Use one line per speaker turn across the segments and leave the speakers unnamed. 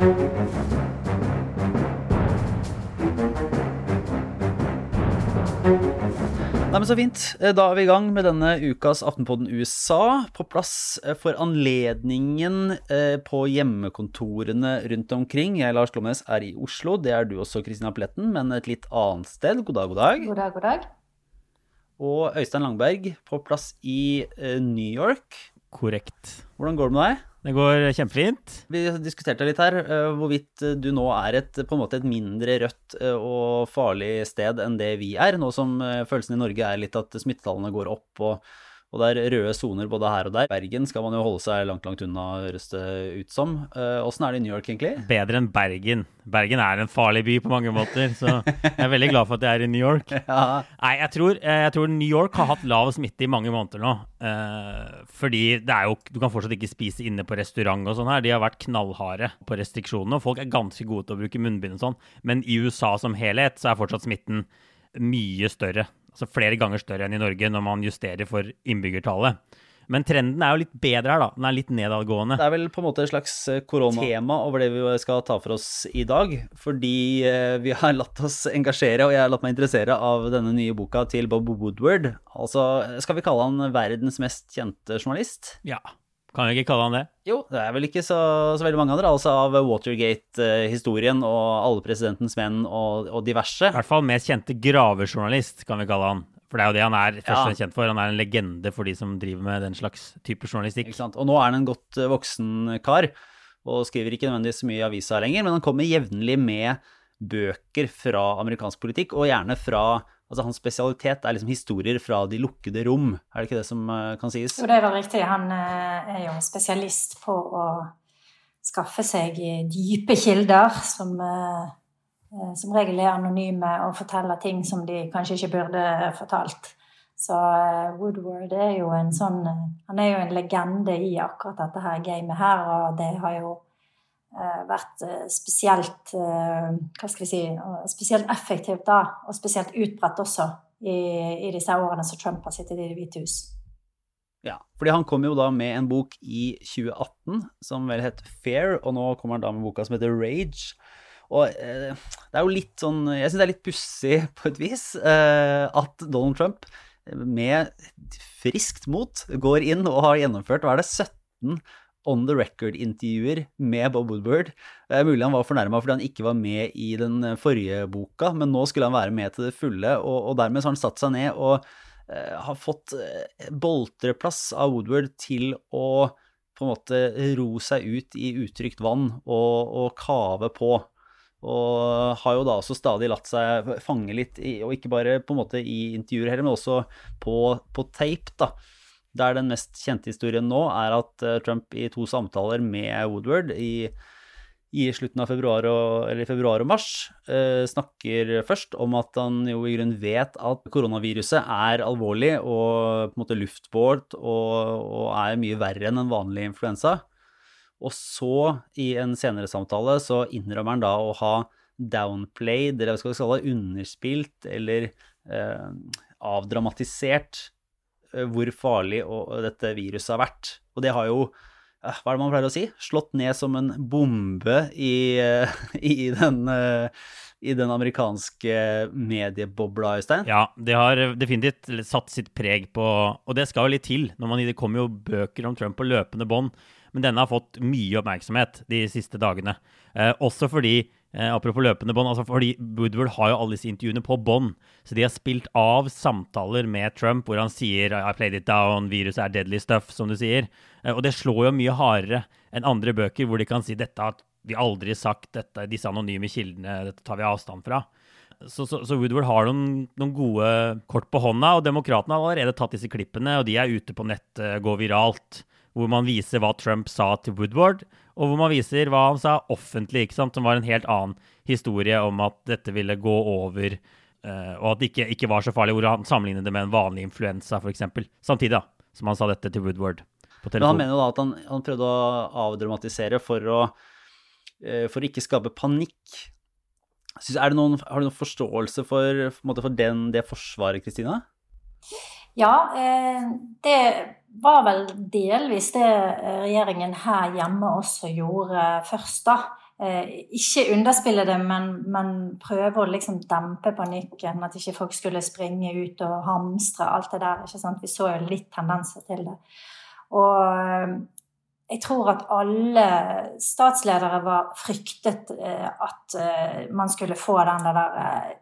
Nei, men Så fint. Eh, da er vi i gang med denne ukas Aftenpodden USA. På plass eh, for anledningen eh, på hjemmekontorene rundt omkring. Jeg, Lars Glomnes, er i Oslo. Det er du også, Kristina Pletten, men et litt annet sted. God dag, god dag.
God dag, god dag.
Og Øystein Langberg på plass i New York.
Korrekt.
Hvordan går det med deg?
Det går kjempefint.
Vi diskuterte litt her uh, hvorvidt du nå er et, på en måte et mindre rødt uh, og farlig sted enn det vi er, nå som uh, følelsen i Norge er litt at smittetallene går opp og og det er røde soner både her og der. Bergen skal man jo holde seg langt, langt unna, høres det ut som. Åssen er det i New York, egentlig?
Bedre enn Bergen. Bergen er en farlig by på mange måter, så jeg er veldig glad for at jeg er i New York. ja. Nei, jeg tror, jeg tror, New York har hatt lav smitte i mange måneder nå. fordi det er jo Du kan fortsatt ikke spise inne på restaurant og sånn her. De har vært knallharde på restriksjonene, og folk er ganske gode til å bruke munnbind og sånn. Men i USA som helhet så er fortsatt smitten mye større altså flere ganger større enn i Norge når man justerer for innbyggertallet. Men trenden er jo litt bedre her, da. Den er litt nedadgående.
Det er vel på en måte et slags eh, koronatema over det vi skal ta for oss i dag. Fordi eh, vi har latt oss engasjere, og jeg har latt meg interessere av denne nye boka til Bob Woodward. Altså, skal vi kalle han verdens mest kjente journalist?
Ja. Kan vi ikke kalle han det?
Jo, det er vel ikke så, så veldig mange andre. Altså av Watergate-historien og Alle presidentens menn og, og, diverse. I
hvert fall mest kjente gravejournalist, kan vi kalle han. For det er jo det han er først og ja. kjent for. Han er en legende for de som driver med den slags type journalistikk.
Og nå er han en godt eh, voksen kar, og skriver ikke nødvendigvis så mye i avisa lenger, men han kommer jevnlig med bøker fra amerikansk politikk, og gjerne fra Altså Hans spesialitet er liksom historier fra de lukkede rom, er det ikke det som uh, kan sies?
Jo, det er vel riktig. Han uh, er jo spesialist på å skaffe seg dype kilder, som som regel er anonyme og forteller ting som de kanskje ikke burde fortalt. Så Woodward er jo en sånn Han er jo en legende i akkurat dette her gamet her, og det har jo Eh, vært eh, spesielt eh, hva skal vi si, spesielt effektivt da, og spesielt utbredt også i, i disse årene som Trump har sittet i Det hvite hus.
Ja, fordi han kom jo da med en bok i 2018 som vel het Fair, og nå kommer han da med boka som heter Rage. Og eh, det er jo litt sånn Jeg syns det er litt pussig på et vis eh, at Donald Trump med friskt mot går inn og har gjennomført hva er det, 17 on the record-intervjuer med Bob Woodward. Er mulig han var fornærma fordi han ikke var med i den eh, forrige boka, men nå skulle han være med til det fulle, og, og dermed har han satt seg ned og eh, har fått eh, boltreplass av Woodward til å på en måte ro seg ut i utrygt vann og, og kave på. Og har jo da også stadig latt seg fange litt, i, og ikke bare på en måte i intervjuer heller, men også på, på tape, da. Der den mest kjente historien nå er at eh, Trump i to samtaler med Woodward i, i slutten av februar og, februar og mars eh, snakker først om at han jo i grunnen vet at koronaviruset er alvorlig og på en måte luftbåret og, og er mye verre enn en vanlig influensa. Og så, i en senere samtale, så innrømmer han da å ha downplayed, eller hva skal vi kalle det, underspilt eller eh, avdramatisert hvor farlig dette viruset har vært. Og det har jo eh, hva er det man pleier å si? Slått ned som en bombe i, eh, i, den, i den, amerikanske mediebobla, Øystein?
Ja, det har definitivt satt sitt preg på Og det skal jo litt til. når man, Det kommer jo bøker om Trump på løpende bånd. Men denne har fått mye oppmerksomhet de siste dagene. Eh, også fordi Eh, apropos løpende bånd, altså fordi Woodward har jo alle disse intervjuene på bånd. Så de har spilt av samtaler med Trump hvor han sier I played it down, viruset er deadly stuff, som du sier. Eh, og det slår jo mye hardere enn andre bøker hvor de kan si dette at vi aldri sagt dette, disse anonyme kildene, dette tar vi avstand fra. Så, så, så Woodward har noen, noen, gode kort på hånda, og demokratene har allerede tatt disse klippene, og de er ute på nettet, går viralt hvor man viser hva Trump sa til Woodward, og hvor man viser hva han sa offentlig, ikke sant? som var en helt annen historie om at dette ville gå over, uh, og at det ikke, ikke, var så farlig, hvor han sammenlignet det med en vanlig influensa, f.eks. Samtidig da, som han sa dette til Woodward på telefon.
Men han mener jo da at han, han prøvde å avdramatisere for å, uh, for å ikke skape panikk. Synes, noen, har du noen forståelse for, for, for den, det forsvaret, Kristina?
Ja, eh, det var vel delvis det eh, regjeringen her hjemme også gjorde først, da. eh, ikke underspille det, men, men prøve å liksom dempe panikken. At ikke folk skulle springe ut og hamstre, alt det der. ikke sant? Vi så jo litt tendenser til det. Og jeg tror at alle statsledere var fryktet at man skulle få den der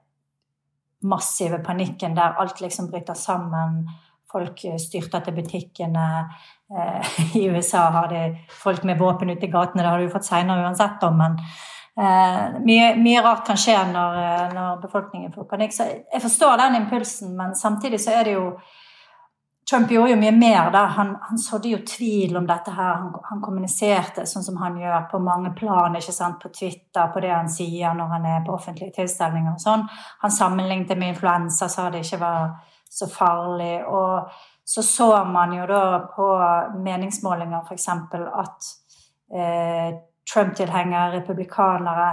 massive panikken der alt liksom bryter sammen. Folk styrter til butikkene. I USA har de folk med våpen ute i gatene. Det har du fått seinere uansett, men mye, mye, rart kan skje når, når befolkningen får panikk. Så jeg forstår den impulsen, men samtidig så er det jo Trump gjorde jo mye mer. da. Han, han sådde jo tvil om dette her. Han, han, kommuniserte sånn som han gjør på mange plan, ikke sant? på Twitter, på det han sier når han er på offentlige tilstelninger og sånn. Han sammenlignet med influensa, sa det ikke var så farlig. Og så så man jo da på meningsmålinger f.eks. at eh, Trump-tilhengere, republikanere,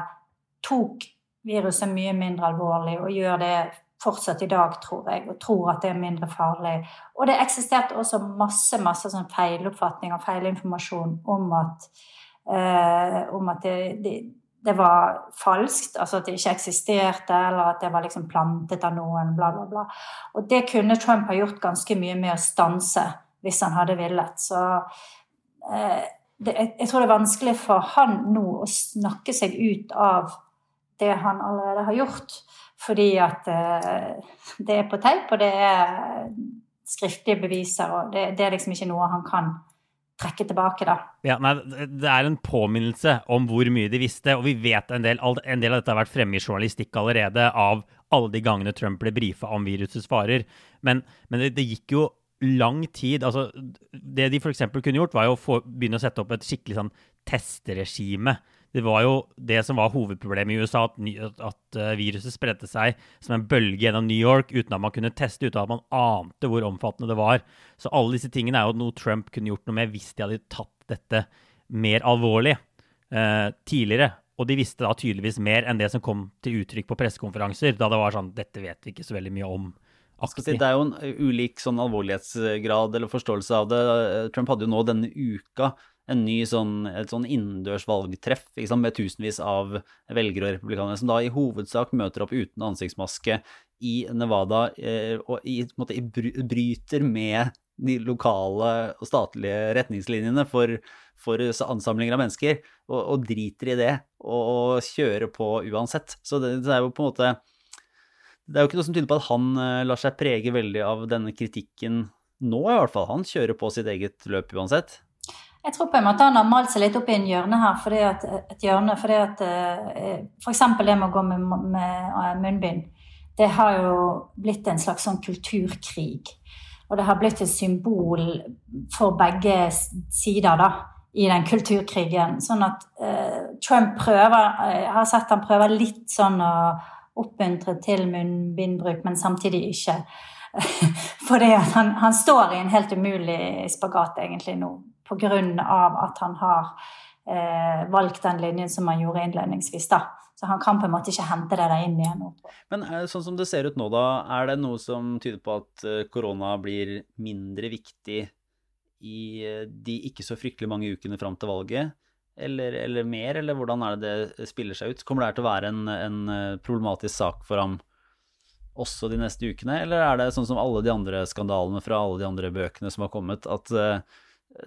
tok viruset mye mindre alvorlig og gjør det fortsatt i dag, tror jeg, og tror at det er mindre farlig. Og det eksisterte også masse masse sånn feiloppfatning og feilinformasjon om at, eh, om at det, det, det, var falskt, altså at det ikke eksisterte, eller at det var liksom plantet av noen, bla, bla, bla. Og det kunne Trump ha gjort ganske mye med å stanse, hvis han hadde villet. Så eh, det, jeg tror det er vanskelig for han nå å snakke seg ut av det han allerede har gjort. Fordi at eh, det er på teip, og det er skriftlige beviser, og det, det, er liksom ikke noe han kan trekke tilbake, da.
Ja, nei, Det er en påminnelse om hvor mye de visste, og vi vet en del, en del av dette har vært fremme i journalistikk allerede, av alle de gangene Trump ble brifa om virusets farer. Men, men det, det, gikk jo lang tid altså Det de f.eks. kunne gjort, var jo å få, begynne å sette opp et skikkelig sånn testregime det var jo det som var hovedproblemet i USA, at, at uh, viruset spredte seg som en bølge gjennom New York uten at man kunne teste, uten at man ante hvor omfattende det var. Så alle disse tingene er jo noe Trump kunne gjort noe med hvis de hadde tatt dette mer alvorlig eh, tidligere. Og de visste da tydeligvis mer enn det som kom til uttrykk på pressekonferanser, da det var sånn Dette vet vi ikke så veldig mye om.
Si, det er jo en ulik sånn alvorlighetsgrad eller forståelse av det. Trump hadde jo nå denne uka en ny sånn, et sånn innendørs valgtreff liksom, med tusenvis av velgere og republikanere, som da i hovedsak møter opp uten ansiktsmaske i Nevada eh, og i, måte, bryter med de lokale og statlige retningslinjene for, for ansamlinger av mennesker, og, og, driter i det og, og kjører på uansett. Så det, det, er jo på en måte Det er jo ikke noe som tyder på at han eh, lar seg prege veldig av denne kritikken nå, i hvert fall. Han kjører på sitt eget løp uansett.
Jeg tror på en måte han har malt seg litt opp i en hjørne her. Fordi at, et hjørne, fordi at F.eks. Eh, det med å gå med, med eh, munnbind. Det har jo blitt en slags sånn kulturkrig. Og det har blitt et symbol for begge sider da, i den kulturkrigen. Sånn at eh, Trump prøver Jeg har sett han prøver litt sånn å oppmuntre til munnbindbruk, men samtidig ikke. Fordi han, han står i en helt umulig spagat egentlig nå pga. at han har eh, valgt den linjen som han gjorde innledningsvis. da. Så han kan på en måte ikke hente det der inn igjen.
Men eh, sånn som det ser ut nå, da, er det noe som tyder på at eh, korona blir mindre viktig i eh, de ikke så fryktelig mange ukene fram til valget? Eller, eller, mer, eller hvordan er det det spiller seg ut? Kommer det her til å være en, en problematisk sak for ham også de neste ukene, eller er det sånn som alle de andre skandalene fra alle de andre bøkene som har kommet, at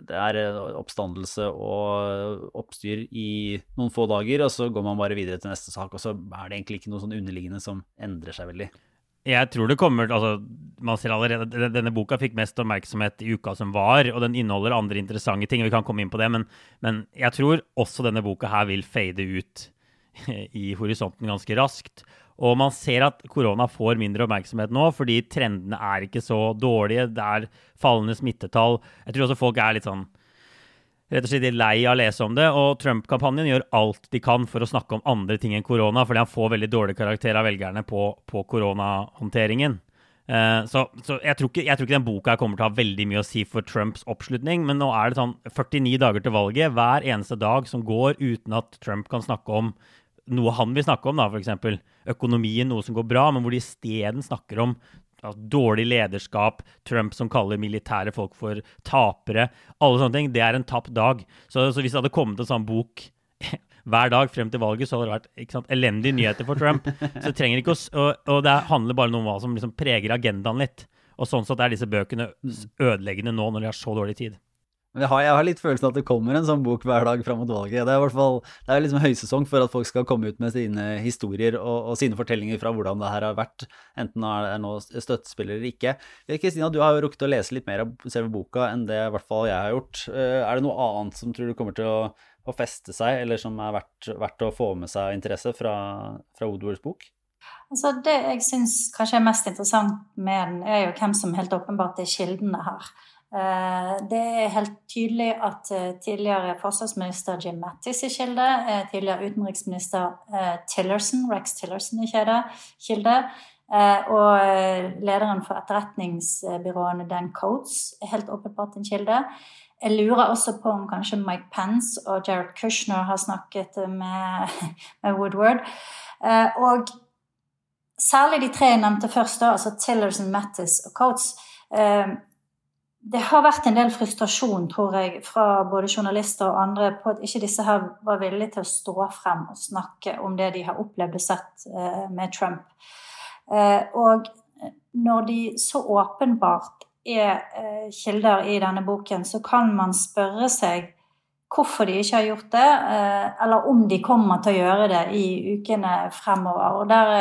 det er eh, oppstandelse og oppstyr i noen få dager, og så går man bare videre til neste sak, og så er det egentlig ikke noe sånn underliggende som endrer seg veldig.
Jeg tror det kommer altså, man ser allerede, Denne boka fikk mest oppmerksomhet i uka som var, og den inneholder andre interessante ting. Vi kan komme inn på det, men, men jeg tror også denne boka her vil fade ut i horisonten ganske raskt. Og man ser at korona får mindre oppmerksomhet nå, fordi trendene er ikke så dårlige. Det er fallende smittetall. Jeg tror også folk er litt sånn rett og slett lei av å lese om det. Og Trump-kampanjen gjør alt de kan for å snakke om andre ting enn korona, fordi han får veldig dårlig karakter av velgerne på, koronahåndteringen. Uh, så, så jeg, tror ikke, jeg, tror ikke, den boka kommer til å ha veldig mye å si for Trumps oppslutning, men nå er det sånn 49 dager til valget. Hver eneste dag som går uten at Trump kan snakke om noe han vil snakke om, da, f.eks. økonomien, noe som går bra, men hvor de isteden snakker om dårlig lederskap, Trump som kaller militære folk for tapere, alle sånne ting, det er en tapt dag. Så, så hvis det hadde kommet en sånn bok hver dag frem til valget så hadde det vært sant, elendige nyheter for Trump. Så trenger ikke å, og, og det handler bare om hva som liksom preger agendaen litt. Og sånn sett er disse bøkene ødeleggende nå når de har så dårlig tid.
Jeg har, jeg har, litt følelsen at det kommer en sånn bok hver dag fram mot valget. Det er i hvert fall, det er liksom høysesong for at folk skal komme ut med sine historier og, og sine fortellinger fra hvordan det her har vært, enten det er nå støttespiller eller ikke. Kristina, du har jo rukket å lese litt mer av selve boka enn det i hvert fall jeg har gjort. Eh, er det noe annet som tror du kommer til å, å feste seg, eller som er verdt, verdt, å få med seg interesse fra, fra Woodwards bok?
Altså det jeg syns kanskje er mest interessant med den, er jo hvem som helt åpenbart er kildene her. Eh, det er helt tydelig at eh, tidligere forsvarsminister Jim Mattis er kilde. Eh, tidligere utenriksminister Tillerson, Rex Tillerson er kilde. Og lederen for etterretningsbyråene Dan Coates er helt åpenbart en kilde. Jeg lurer også på om kanskje Mike Pence og Jared Kushner har snakket med, med Woodward. Og særlig de tre nevnte først, altså Tillerson, Mattis og Coates det har vært en del frustrasjon, tror jeg, fra både journalister og andre på at ikke disse her var villige til å stå frem og snakke om det de har opplevd og sett eh, med Trump. Eh, og når de så åpenbart er eh, kilder i denne boken, så kan man spørre seg hvorfor de ikke har gjort det, eller om de kommer til å gjøre det i ukene fremover. Og der,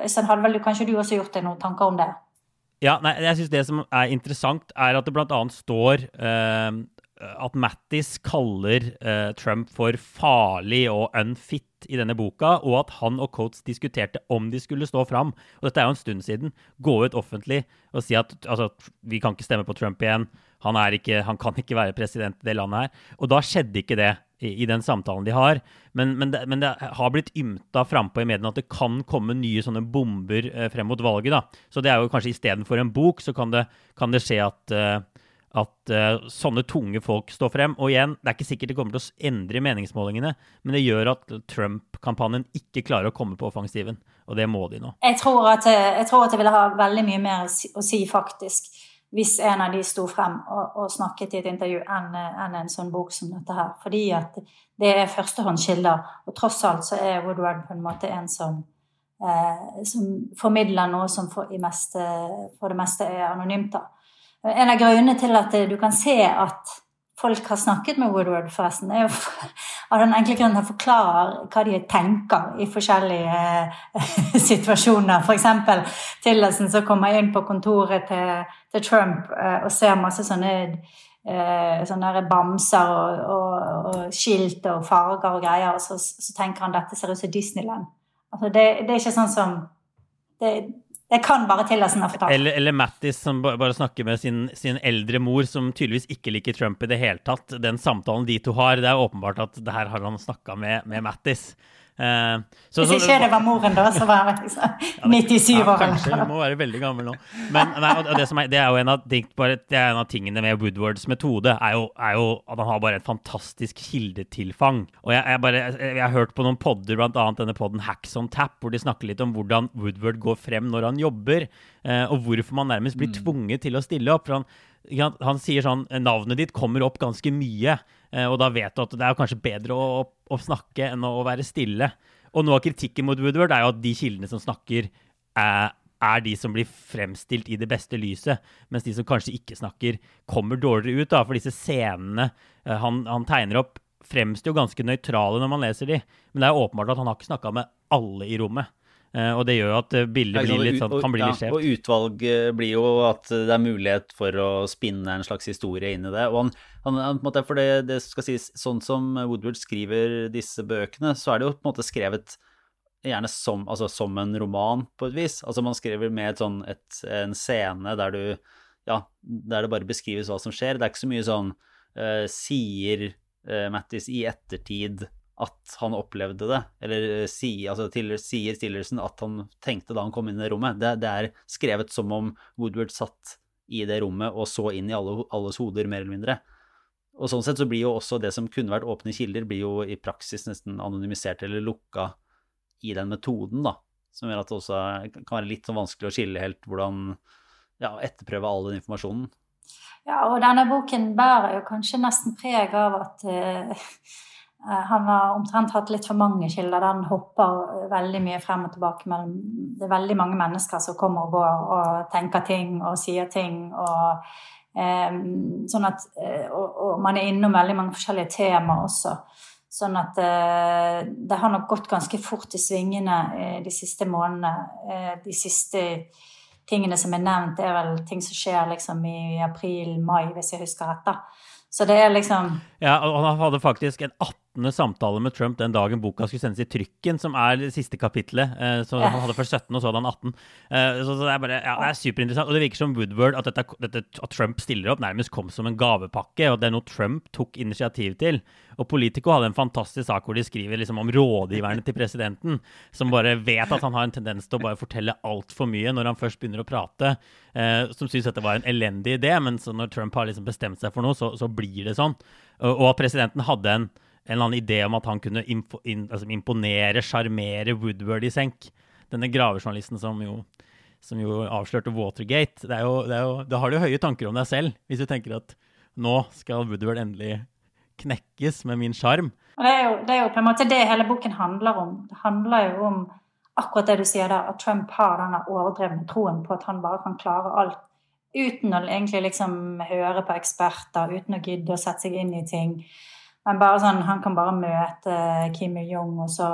Øystein Hadvel, kanskje du også gjort deg noen tanker om det?
Ja, nei, jeg synes Det som er interessant, er at det bl.a. står uh, at Mattis kaller uh, Trump for farlig og unfit i denne boka, og at han og Coates diskuterte om de skulle stå fram. Og dette er jo en stund siden. Gå ut offentlig og si at altså, vi kan ikke stemme på Trump igjen. Han, ikke, han kan ikke være president i det landet her. Og da skjedde ikke det i, i den samtalen de har. Men, men, det, men det, har blitt ymta frampå i mediene at det kan komme nye sånne bomber eh, frem mot valget. da. Så det er jo kanskje istedenfor en bok, så kan det, kan det skje at, uh, at uh, sånne tunge folk står frem. Og igjen, det er ikke sikkert det kommer til å endre meningsmålingene, men det gjør at Trump-kampanjen ikke klarer å komme på offensiven. Og det må de nå.
Jeg tror at, jeg tror at det ville ha veldig mye mer å si, faktisk hvis en av de sto frem og, og snakket i et intervju, enn en, en sånn bok som dette her. Fordi at det er førstehåndskilder. Og tross alt så er Woodward på en måte en som, eh, som formidler noe som for, meste, for, det meste er anonymt. da. En av grunnene til at du kan se at folk har snakket med Woodward, forresten, er jo av den enkle grunnen han forklarer hva de tenker i forskjellige eh, situasjoner. F.eks. Tillerson som kommer inn på kontoret til, til Trump eh, og ser masse sånne, eh, sånne bamser og, og, og, skilt og farger og greier, og så, så tenker han dette ser ut som Disneyland. Altså det, det, er ikke sånn som det, det kan bare Tillerson ha fortalt.
Eller, eller Mattis som bare snakker med sin, sin, eldre mor, som tydeligvis ikke liker Trump i det hele tatt. Den samtalen de to har, det er åpenbart at det her har han snakka med, med Mattis.
Uh, så, Hvis ikke så, det var moren, da, så var jeg liksom 97 ja, år.
Kanskje, hun må være veldig gammel nå. Men nei, det, er, det, er jo en av, bare, er en av tingene med Woodwards metode, er jo, er jo, at han har bare et fantastisk kildetilfang. Og jeg, jeg, bare, jeg, har hørt på noen podder, bl.a. denne podden Hacks on Tap, hvor de snakker litt om hvordan Woodward går frem når han jobber, uh, og hvorfor man nærmest blir mm. tvunget til å stille opp. for han han, han, sier sånn Navnet ditt kommer opp ganske mye. Eh, og da vet du at det er kanskje bedre å, å, snakke enn å være stille. Og noe av kritikken mot Woodward er jo at de kildene som snakker, er, de som blir fremstilt i det beste lyset, mens de som kanskje ikke snakker, kommer dårligere ut. da, For disse scenene eh, han, han tegner opp, fremstår jo ganske nøytrale når man leser de, men det er åpenbart at han har ikke snakka med alle i rommet. Uh, og det gjør jo at bildet blir litt sånn, kan bli litt skjevt.
Ja, Og utvalg blir jo at det er mulighet for å spinne en slags historie inn i det. Og han, han, han, for det, det, skal sies, sånn som Woodward skriver disse bøkene, så er det jo på en måte skrevet gjerne som, altså, som en roman, på et vis. Altså man skriver med et sånn, et, en scene der du Ja, der det bare beskrives hva som skjer. Det er ikke så mye sånn uh, Sier uh, Mattis i ettertid at han opplevde det, eller uh, si, altså, til, sier Stillerson at han tenkte da han kom inn i det rommet. Det, det, er skrevet som om Woodward satt i det rommet og så inn i alle, alles hoder, mer eller mindre. Og sånn sett så blir jo også det som kunne vært åpne kilder, blir jo i praksis nesten anonymisert eller lukka i den metoden, da. Som gjør at det også kan være litt sånn vanskelig å skille helt hvordan ja, etterprøve all den informasjonen.
Ja, og denne boken bærer jo kanskje nesten preg av at uh, Eh, han har omtrent hatt litt for mange kilder. Den hopper veldig mye frem og tilbake mellom Det er veldig mange mennesker som kommer og går og tenker ting og sier ting. og eh, sånn at, eh, og, og, man er innom veldig mange forskjellige temaer også. Sånn at eh, det har nok gått ganske fort i svingene eh, de siste månedene. Eh, de siste tingene som er nevnt, er vel ting som skjer liksom i april-mai, hvis jeg husker rett. da. Så det er liksom
Ja, og han hadde faktisk en 18. samtale med Trump den dagen boka skulle sendes i trykken, som er det siste kapitlet. Eh, så han hadde først 17, og så hadde han 18. Eh, så det er bare, ja, det er superinteressant. Og det virker som Woodward, at, dette, dette, at Trump stiller opp, nærmest kom som en gavepakke, og det er noe Trump tok initiativ til. Og Politico hadde en fantastisk sak hvor de skriver liksom om rådgiverne til presidenten, som bare vet at han har en tendens til å bare fortelle altfor mye når han først begynner å prate. Eh, som syns dette var en elendig idé, men når Trump har liksom bestemt seg for noe, så, så blir det sånn. Og at presidenten hadde en en eller annen idé om at han kunne info, in, altså imponere, sjarmere Woodward i senk. Denne gravejournalisten som jo, som jo avslørte Watergate. Det, jo, det, jo, da har du høye tanker om deg selv, hvis du tenker at nå skal Woodward endelig knekkes med min sjarm.
Det, det, er jo på en måte det hele boken handler om. Det handler jo om akkurat det du sier der, at Trump har denne overdrevne troen på at han bare kan klare alt. Uten å egentlig liksom høre på eksperter, uten å gidde å sette seg inn i ting. Men bare sånn, han kan bare møte Kim Il-jong og så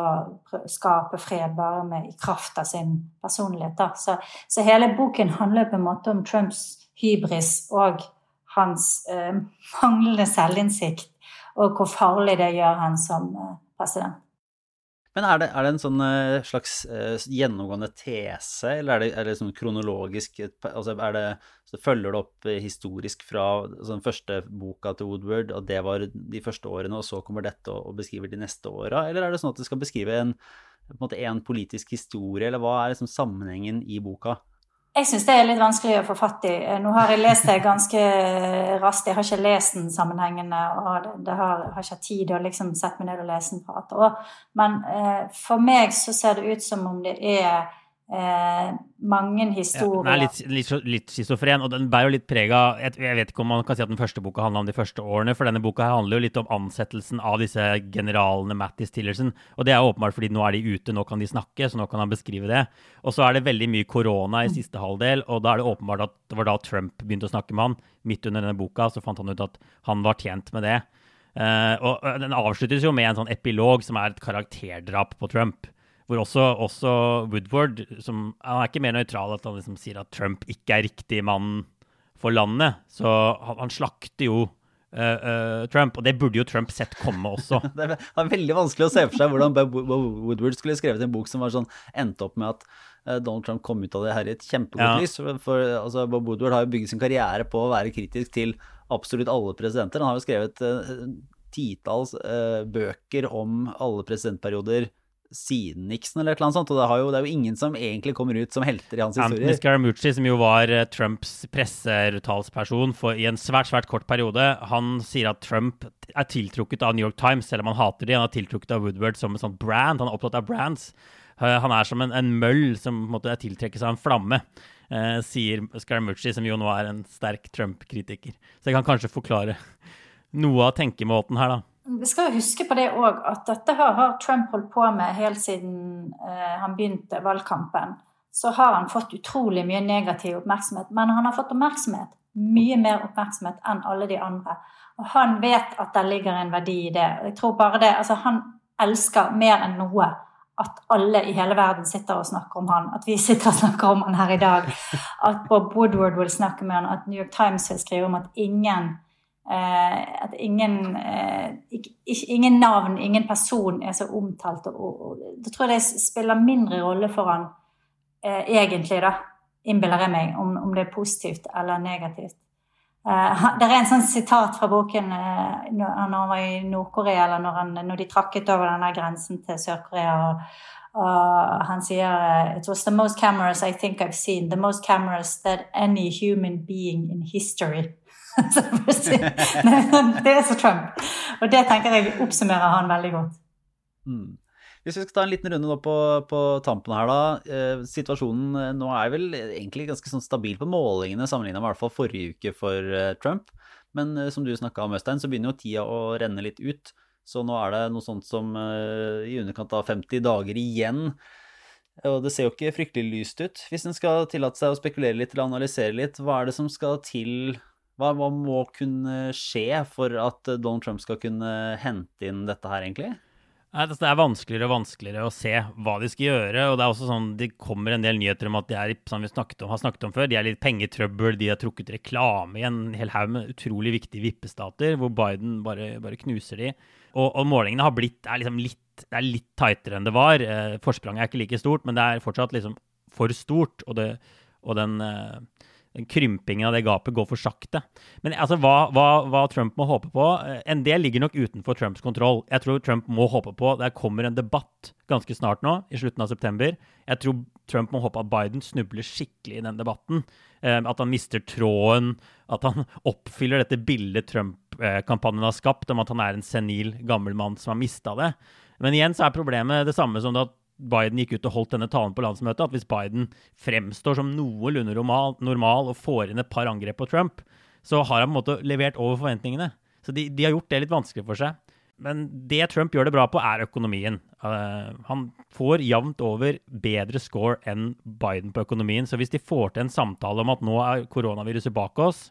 skape fred bare med, i kraft av sin personlighet. Da. Så, så hele boken handler på en måte om Trumps hybris og hans eh, manglende selvinnsikt, og hvor farlig det gjør han som eh, president.
Men er det, er det en sånn eh, slags uh, gjennomgående tese, eller er det, er det sånn kronologisk altså er det, så Følger det opp historisk fra altså den første boka til Woodward, og det var de første årene, og så kommer dette og, og beskriver de neste åra? Eller er det sånn at det skal beskrive en, en, en politisk historie, eller hva er liksom sammenhengen i boka?
Jeg syns det er litt vanskelig å få fatt i. Nå har jeg lest det ganske raskt. Jeg har ikke lest den sammenhengende, og det har, har ikke tid å liksom sette meg ned og lese den på et år. Men eh, for meg så ser det ut som om det er eh, mange historier.
Ja, den er litt, litt, litt schizofren, og den bærer jo litt preg av jeg, jeg, vet ikke om man kan si at den første boka handler om de første årene, for denne boka handler jo litt om ansettelsen av disse generalene Mattis Tillerson. Og det er åpenbart fordi nå er de ute, nå kan de snakke, så nå kan han beskrive det. Og så er det veldig mye korona i siste halvdel, og da er det åpenbart at det var da Trump begynte å snakke med han. Midt under denne boka så fant han ut at han var tjent med det. Eh, og den avsluttes jo med en sånn epilog som er et karakterdrap på Trump. Hvor også, også, Woodward som, Han er ikke mer nøytral at han liksom sier at Trump ikke er riktig mann for landet. Så han, han slakter jo uh, uh, Trump, og det burde jo Trump sett komme også.
det er veldig vanskelig å se for seg hvordan Bob Woodward skulle skrevet en bok som var sånn, endte opp med at uh, Donald Trump kom ut av det her i et kjempegodt ja. lys. For altså, Bob Woodward har jo bygget sin karriere på å være kritisk til absolutt alle presidenter. Han har jo skrevet titalls bøker om alle presidentperioder siden Nixon, eller noe sånt. Og det, jo, det, er jo ingen som egentlig kommer ut som helter i hans historie.
Anthony Scaramucci, som jo var eh, Trumps pressetalsperson i en svært, svært kort periode, han sier at Trump er tiltrukket av New York Times, selv om han hater de. Han er tiltrukket av Woodward som en sånn brand. Han er opptatt av brands. Eh, han er som en, en møll som måtte tiltrekkes av en flamme. Eh, sier Scaramucci, som jo nå er en sterk Trump-kritiker. Så jeg kan kanskje forklare noe av tenkemåten her, da.
Vi skal huske på det òg, at dette har Trump holdt på med helt siden eh, han begynte valgkampen. Så har han fått utrolig mye negativ oppmerksomhet. Men han har fått oppmerksomhet, mye mer oppmerksomhet enn alle de andre. Og han vet at det ligger en verdi i det. Jeg tror bare det, altså Han elsker mer enn noe at alle i hele verden sitter og snakker om han, at vi sitter og snakker om han her i dag. At Bob Woodward vil snakke med han, at New York Times vil skrive om at ingen at ingen, eh, ingen navn, ingen person er så omtalt. Og, og, da tror jeg det spiller mindre rolle for han eh, egentlig, da, innbiller jeg meg, om, om, det er positivt eller negativt. Eh, det er en sånn sitat fra boken eh, når han var i Nord-Korea, eller når, han, når, de trakket over denne grensen til Sør-Korea. og, og han sier It was the most cameras I think I've seen. The most cameras that any human being in history det er så Trump. Og det tenker jeg oppsummerer han veldig godt.
Mm. Hvis vi skal ta en liten runde nå på, på tampen her, da. Eh, situasjonen eh, nå er vel egentlig ganske sånn stabil på målingene, sammenligna med i hvert fall forrige uke for eh, Trump. Men som du snakka om, Øystein, så begynner jo tida å renne litt ut. Så nå er det noe sånt som i underkant av 50 dager igjen. Og det ser jo ikke fryktelig lyst ut. Hvis en skal tillate seg å spekulere litt eller analysere litt, hva er det som skal til hva, hva må kunne skje for at Donald Trump skal kunne hente inn dette her, egentlig?
Altså, det er vanskeligere og vanskeligere å se hva de skal gjøre. og Det er også sånn, det kommer en del nyheter om at de er, som vi snakket om, har snakket om før, de er litt pengetrøbbel. De har trukket reklame i en hel haug med utrolig viktige vippestater, hvor Biden bare, bare knuser de. Og, og, målingene har blitt, er liksom litt, det er litt tightere enn det var. Eh, forspranget er ikke like stort, men det er fortsatt liksom for stort. Og, det, og den eh, krympingen av det gapet går for sakte. Men altså, hva, hva, hva, Trump må håpe på eh, En del ligger nok utenfor Trumps kontroll. Jeg tror Trump må håpe på Det kommer en debatt ganske snart nå, i slutten av september. Jeg tror Trump må håpe at Biden snubler skikkelig i den debatten. Eh, at han mister tråden. At han oppfyller dette bildet Trump-kampanjen har skapt om at han er en senil, gammel mann som har mista det. Men igjen så er problemet det samme som at Biden gikk ut og holdt denne talen på landsmøtet, at hvis Biden fremstår som noenlunde normal, normal og får inn et par angrep på Trump, så har han på en måte levert over forventningene. Så de, de har gjort det litt vanskelig for seg. Men det Trump gjør det bra på, er økonomien. Uh, han får jevnt over bedre score enn Biden på økonomien. Så hvis de får til en samtale om at nå er koronaviruset bak oss,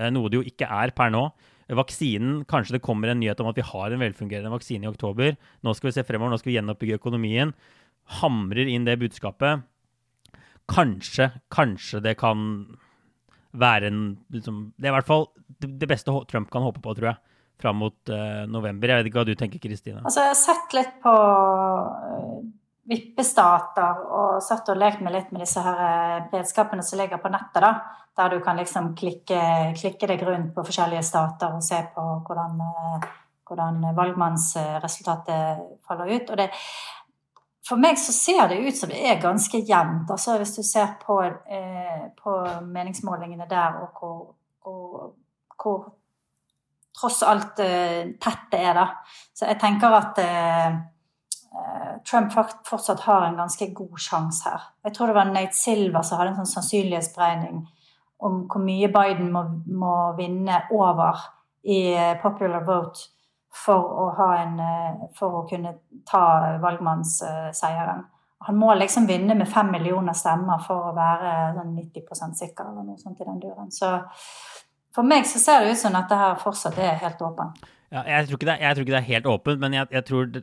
uh, noe det jo ikke er per nå Vaksinen, Kanskje det kommer en nyhet om at vi har en velfungerende vaksine i oktober. Nå skal vi se fremover, nå skal vi gjenoppbygge økonomien hamrer inn det budskapet Kanskje, kanskje det kan være en liksom, Det er i hvert fall det beste Trump kan håpe på, tror jeg, fram mot uh, november. Jeg vet ikke hva du tenker, Kristine?
Altså, jeg har sett litt på uh, vippestater og satt og lekt meg litt med disse her eh, redskapene som ligger på nettet, da. Der du kan liksom klikke, klikke deg rundt på forskjellige stater og se på hvordan, uh, hvordan valgmannsresultatet faller ut. Og det, for meg så ser det ut som det er ganske jevnt. Altså hvis du ser på, eh, på meningsmålingene der, og hvor, hvor, hvor tross alt eh, tett det er, da. Så jeg tenker at eh, eh Trump fortsatt har en ganske god sjanse her. Jeg tror det var Nate Silver som hadde en sånn sannsynlighetsberegning om hvor mye Biden må, må vinne over i eh, popular vote for å, en, eh, for å kunne ta valgmannsseieren. Han må liksom vinne med fem millioner stemmer for å være sånn 90% sikker, eller noe sånt i den duren. Så for meg så ser det ut som at det her fortsatt er helt åpent.
Ja, jeg, tror det, jeg, tror ikke det, er helt åpent, men jeg, jeg tror det,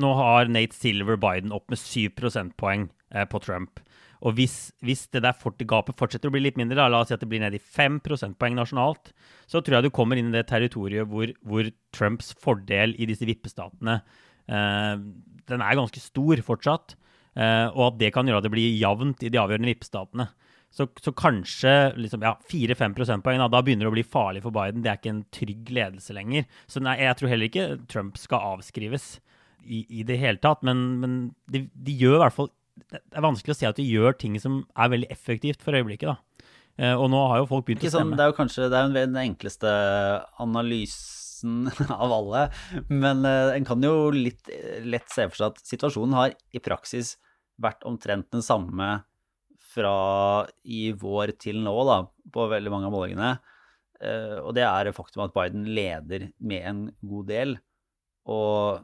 Nå har Nate Silver Biden opp med 7 prosentpoeng eh, på Trump. Og hvis, hvis det der fort, gapet fortsetter å bli litt mindre, da, la oss si at det blir ned i 5 prosentpoeng nasjonalt, så tror jeg du kommer inn i det territoriet hvor, hvor Trumps fordel i disse vippestatene eh, den er ganske stor fortsatt. Eh, og at det kan gjøre at det blir jevnt i de avgjørende vippestatene. Så, så, kanskje liksom, ja, 4-5 prosentpoeng, da, da, begynner det å bli farlig for Biden. Det er ikke en trygg ledelse lenger. Så nei, jeg tror heller ikke Trump skal avskrives i, i det hele tatt. Men, men de, de, gjør i hvert fall det er vanskelig å se at de gjør ting som er veldig effektivt for øyeblikket. da. Eh, og nå har jo folk begynt å
stemme.
Sånn,
det er jo kanskje det er jo den enkleste analysen av alle. Men uh, en kan jo litt lett se for seg at situasjonen har i praksis vært omtrent den samme fra i vår til nå, da, på veldig mange av målingene. Uh, og det er faktum at Biden leder med en god del. Og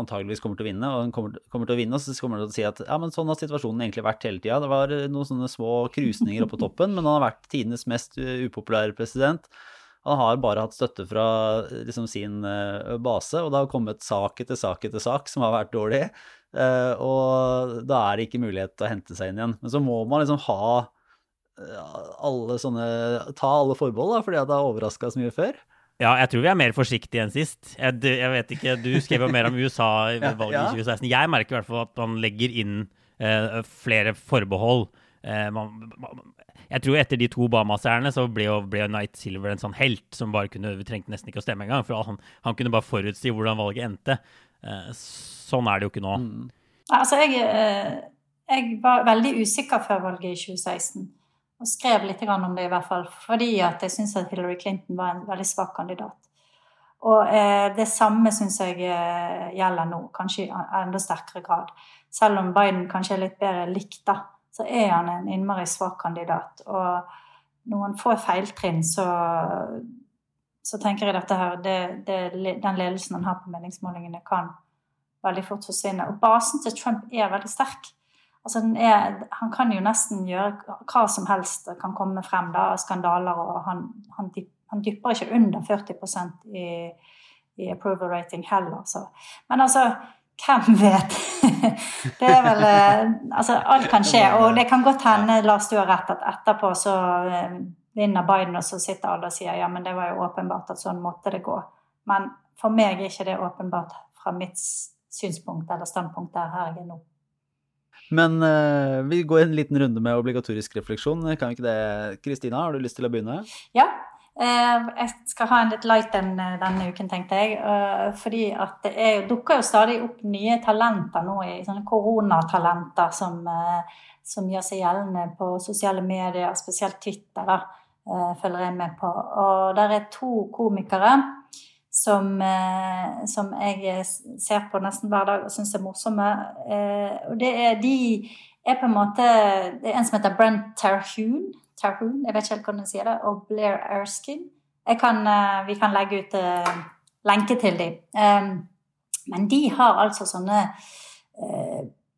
antageligvis kommer til å vinne, og han kommer, kommer, til å vinne, og så kommer han til å si at ja, men sånn har situasjonen egentlig vært hele tida. Det var noen sånne små krusninger oppe på toppen, men han har vært tidenes mest upopulære president. Han har bare hatt støtte fra liksom, sin uh, base, og det har kommet sak etter sak etter sak som har vært dårlig. Uh, og da er det ikke mulighet til å hente seg inn igjen. Men så må man liksom ha uh, alle sånne Ta alle forbehold, da, fordi det har overraska så mye før.
Ja, jeg tror vi er mer forsiktige enn sist. Jeg, jeg vet ikke, Du skrev jo mer om USA i valget i 2016. Jeg merker i hvert fall at man legger inn eh, flere forbehold. Eh, man, jeg tror etter de to Bama-seierne så ble jo, ble Knight Silver en sånn helt som bare kunne Vi trengte nesten ikke å stemme engang, for han, han kunne bare forutsi hvordan valget endte. Eh, sånn er det jo ikke nå. Mm.
Altså, jeg, eh, jeg var veldig usikker før valget i 2016 og skrev litt om det, i hvert fall fordi at jeg syns at Hillary Clinton var en veldig svak kandidat. Og eh, det samme syns jeg gjelder nå, kanskje i enda sterkere grad. Selv om Biden kanskje er litt bedre likt, da, så er han en innmari svak kandidat. Og noen få feiltrinn, så, så tenker jeg dette her, det, det, den ledelsen han har på meningsmålingene, kan veldig fort forsvinne. Og basen til Trump er veldig sterk. Altså, er, han kan jo nesten gjøre hva som helst kan komme frem da, skandaler, og han, han, han dypper ikke under 40 i, i approval rating heller. Så. Men altså, hvem vet? det er vel eh, Altså, alt kan skje. Og det kan godt hende, Lars, du har rett, at etterpå så eh, vinner Biden, og så sitter alle og sier ja, men det var jo åpenbart at sånn måtte det gå. Men for meg er ikke det åpenbart fra mitt synspunkt eller standpunkt der her jeg er nå.
Men uh, vi går en liten runde med obligatorisk refleksjon. Kan vi ikke det? Kristina, har du lyst til å begynne?
Ja. Uh, jeg skal ha en litt light en uh, denne uken, tenkte jeg. fordi at det er, dukker jo stadig opp nye talenter nå, i sånne koronatalenter som, som gjør seg gjeldende på sosiale medier, spesielt Twitter. da, følger jeg med på. Og der er to komikere som, eh, som, jeg ser på nesten hver dag og syns er morsomme. Eh, og det er de er på en måte Det er en som heter Brent Terhune. Terhune jeg vet ikke helt hvordan jeg sier det. Og Blair Erskine. Kan, eh, vi kan legge ut lenke til dem. men de har altså sånne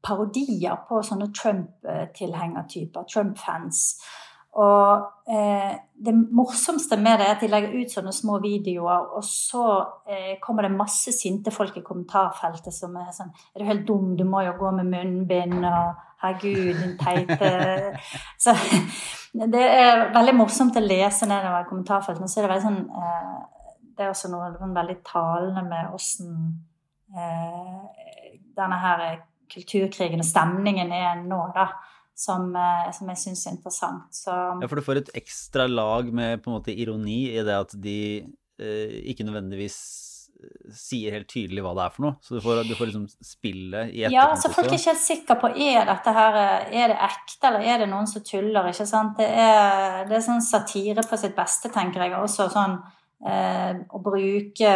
parodier på sånne Trump-tilhengertyper. Trump-fans. Og eh, det morsomste med det er at de legger ut sånne små videoer, og så eh, kommer det masse sinte folk i kommentarfeltet som er sånn Er du helt dum? Du må jo gå med munnbind, og herregud, din teite Så det er veldig morsomt å lese nedover kommentarfeltene. Så er det veldig sånn eh, Det er også noe sånn veldig talende med åssen eh, denne her kulturkrigen og stemningen er nå, da som, eh, som jeg syns er interessant. Så,
ja, for du får et ekstra lag med på en måte ironi i det at de ikke nødvendigvis sier helt tydelig hva det er for noe. Så du får, du får liksom spillet i etterkant.
Ja, så folk er ikke helt sikre på er dette her eh, er det ekte, eller er det noen som tuller. ikke sant? Det er, det er sånn satire på sitt beste, tenker jeg. Også sånn eh, å bruke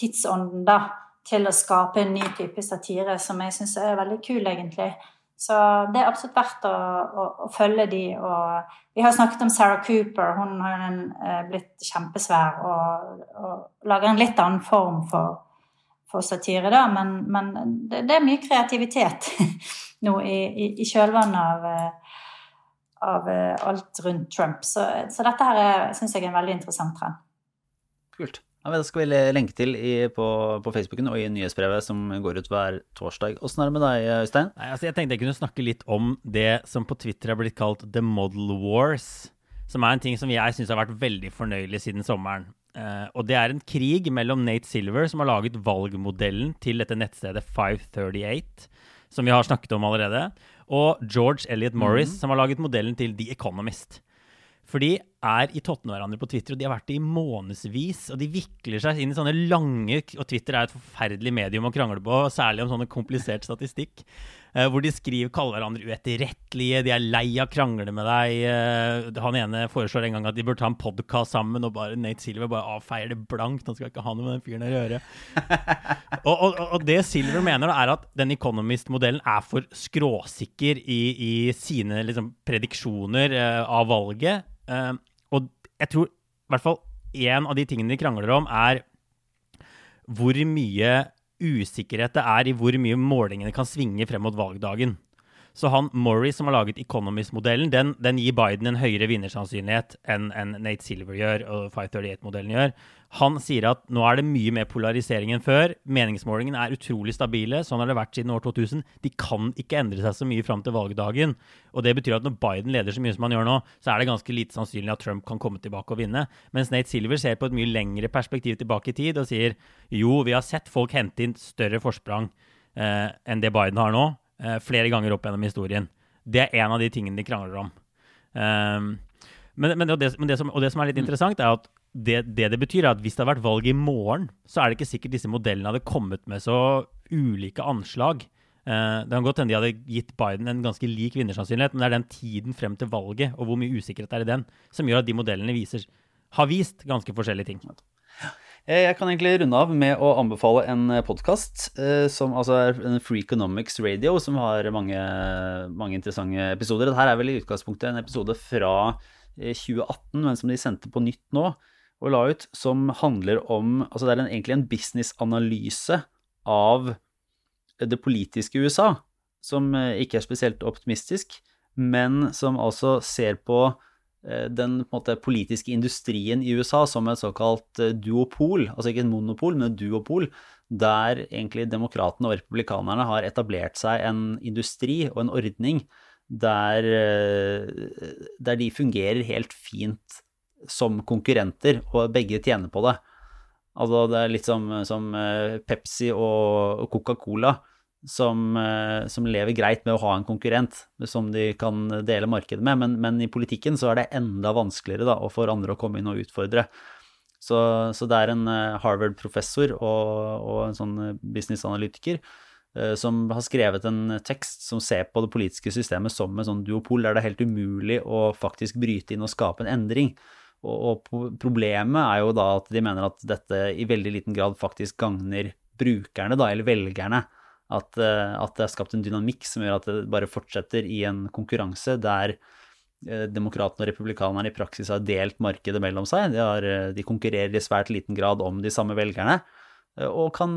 tidsånden da, til å skape en ny type satire som jeg syns er veldig kul, egentlig. Så det er absolutt verdt å, å, å følge de. Og vi har snakket om Sarah Cooper. Hun har en, eh, blitt kjempesvær og, og lager en litt annen form for, for satire, da. Men, men det, det, er mye kreativitet nå i, i, i kjølvannet av, eh, av, eh, alt rundt Trump. Så, så dette her syns jeg er en veldig interessant trend.
Kult. Ja, det skal vi lenke til i, på, på, Facebooken og i nyhetsbrevet som går ut hver torsdag. Åssen er det med deg, Øystein?
Nei, altså jeg tenkte jeg kunne snakke litt om det som på Twitter har blitt kalt The Model Wars. Som er en ting som jeg syns har vært veldig fornøyelig siden sommeren. Uh, og det er en krig mellom Nate Silver, som har laget valgmodellen til dette nettstedet 538, som vi har snakket om allerede, og George Elliot Morris, mm. som har laget modellen til The Economist. For de er i tottene hverandre på Twitter, og de har vært det i månedsvis. Og de vikler seg inn i sånne lange Og Twitter er et forferdelig medium å krangle på, særlig om sånne komplisert statistikk. Uh, hvor de skriver, kaller hverandre uetterrettelige, de er lei av å krangle med deg. Uh, han ene foreslår en gang at de bør ta en podkast sammen, og bare Nate Silver bare avfeier det blankt. Han skal ikke ha noe med den fyren å gjøre. og, og, og, det Silver mener, da, er at den Economist-modellen er for skråsikker i, i sine liksom, prediksjoner uh, av valget. Jeg tror i hvert fall en av de tingene de krangler om, er hvor mye usikkerhet det er i hvor mye målingene kan svinge frem mot valgdagen. Så han Morris som har laget Economist-modellen, den, den, gir Biden en høyere vinnersannsynlighet enn en Nate Silver gjør, og 538-modellen gjør. Han sier at nå er det mye mer polarisering enn før. Meningsmålingene er utrolig stabile. Sånn har det vært siden år 2000. De kan ikke endre seg så mye fram til valgdagen. Og det betyr at når Biden leder så mye som han gjør nå, så er det ganske lite sannsynlig at Trump kan komme tilbake og vinne. Mens Nate Silver ser på et mye lengre perspektiv tilbake i tid og sier jo, vi har sett folk hente inn større forsprang eh, enn det Biden har nå uh, flere ganger opp gjennom historien. Det er en av de tingene de krangler om. Um, men, men, det, men det som, og det som er litt mm. interessant, er at det, det, det betyr, er at hvis det hadde vært valg i morgen, så er det ikke sikkert disse modellene hadde kommet med så ulike anslag. Uh, det kan godt hende de hadde gitt Biden en ganske lik vinnersannsynlighet, men det er den tiden frem til valget og hvor mye usikkerhet er i den, som gjør at de modellene viser, har vist ganske forskjellige ting.
Eh, jeg kan egentlig runde av med å anbefale en eh, podkast eh, som altså er en Economics Radio, som har mange, mange interessante episoder. Dette er vel i utgangspunktet en episode fra 2018, men som de sendte på nytt nå. og la ut, som handler om Altså det er en, egentlig en businessanalyse av det politiske USA, som ikke er spesielt optimistisk, men som altså ser på den på måte, politiske industrien i USA som et såkalt duopol, altså ikke en monopol, men et duopol, der egentlig demokratene og republikanerne har etablert seg en industri og en ordning der, der de fungerer helt fint som konkurrenter, og begge tjener på det. Altså det er litt som, som eh, Pepsi og Coca-Cola, som, eh, som, lever greit med å ha en konkurrent som de kan dele markedet med, men, men i politikken så er det enda vanskeligere da, for andre å komme inn og utfordre. Så, så det er en eh, Harvard-professor og, og, en sånn businessanalytiker som har skrevet en tekst som ser på det politiske systemet som en sånn duopol, der det er helt umulig å faktisk bryte inn og skape en endring. Og, og, problemet er jo da at de mener at dette i veldig liten grad faktisk gagner brukerne, da, eller velgerne. At, eh, at, det er skapt en dynamikk som gjør at det bare fortsetter i en konkurranse der eh, demokratene og republikanerne i praksis har delt markedet mellom seg. De, har, eh, de konkurrerer i svært liten grad om de samme velgerne, og kan,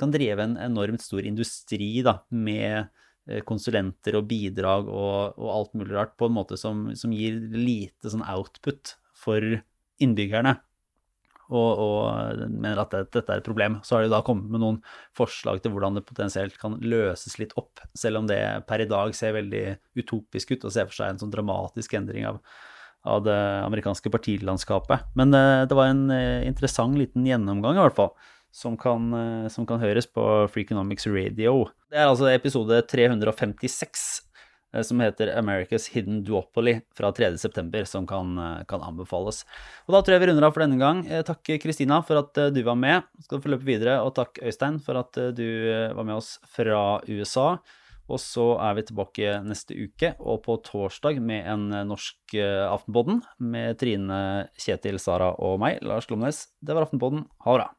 kan drive en enormt stor industri da, med konsulenter og bidrag og, og, alt mulig rart på en måte som, som gir lite sånn output for innbyggerne. Og, og, mener at dette er et problem. Så har de da kommet med noen forslag til hvordan det potensielt kan løses litt opp, selv om det per i dag ser veldig utopisk ut og ser for seg en sånn dramatisk endring av, av det amerikanske partilandskapet. Men uh, det var en uh, interessant liten gjennomgang, i hvert fall, som kan, uh, som kan høres på Freakonomics Radio. Det er altså episode 356 Eh, som heter America's Hidden Duopoly fra 3.9., som kan, eh, kan, anbefales. Og Da tror jeg vi runder av for denne gang. Eh, takk Kristina for at du var med. Skal få løpe videre, og takk Øystein for at du var med oss fra USA. Og så er vi tilbake neste uke, og på torsdag med en norsk Aftenpodden med Trine, Kjetil, Sara og meg, Lars Glomnes. Det var Aftenpodden. Ha det bra.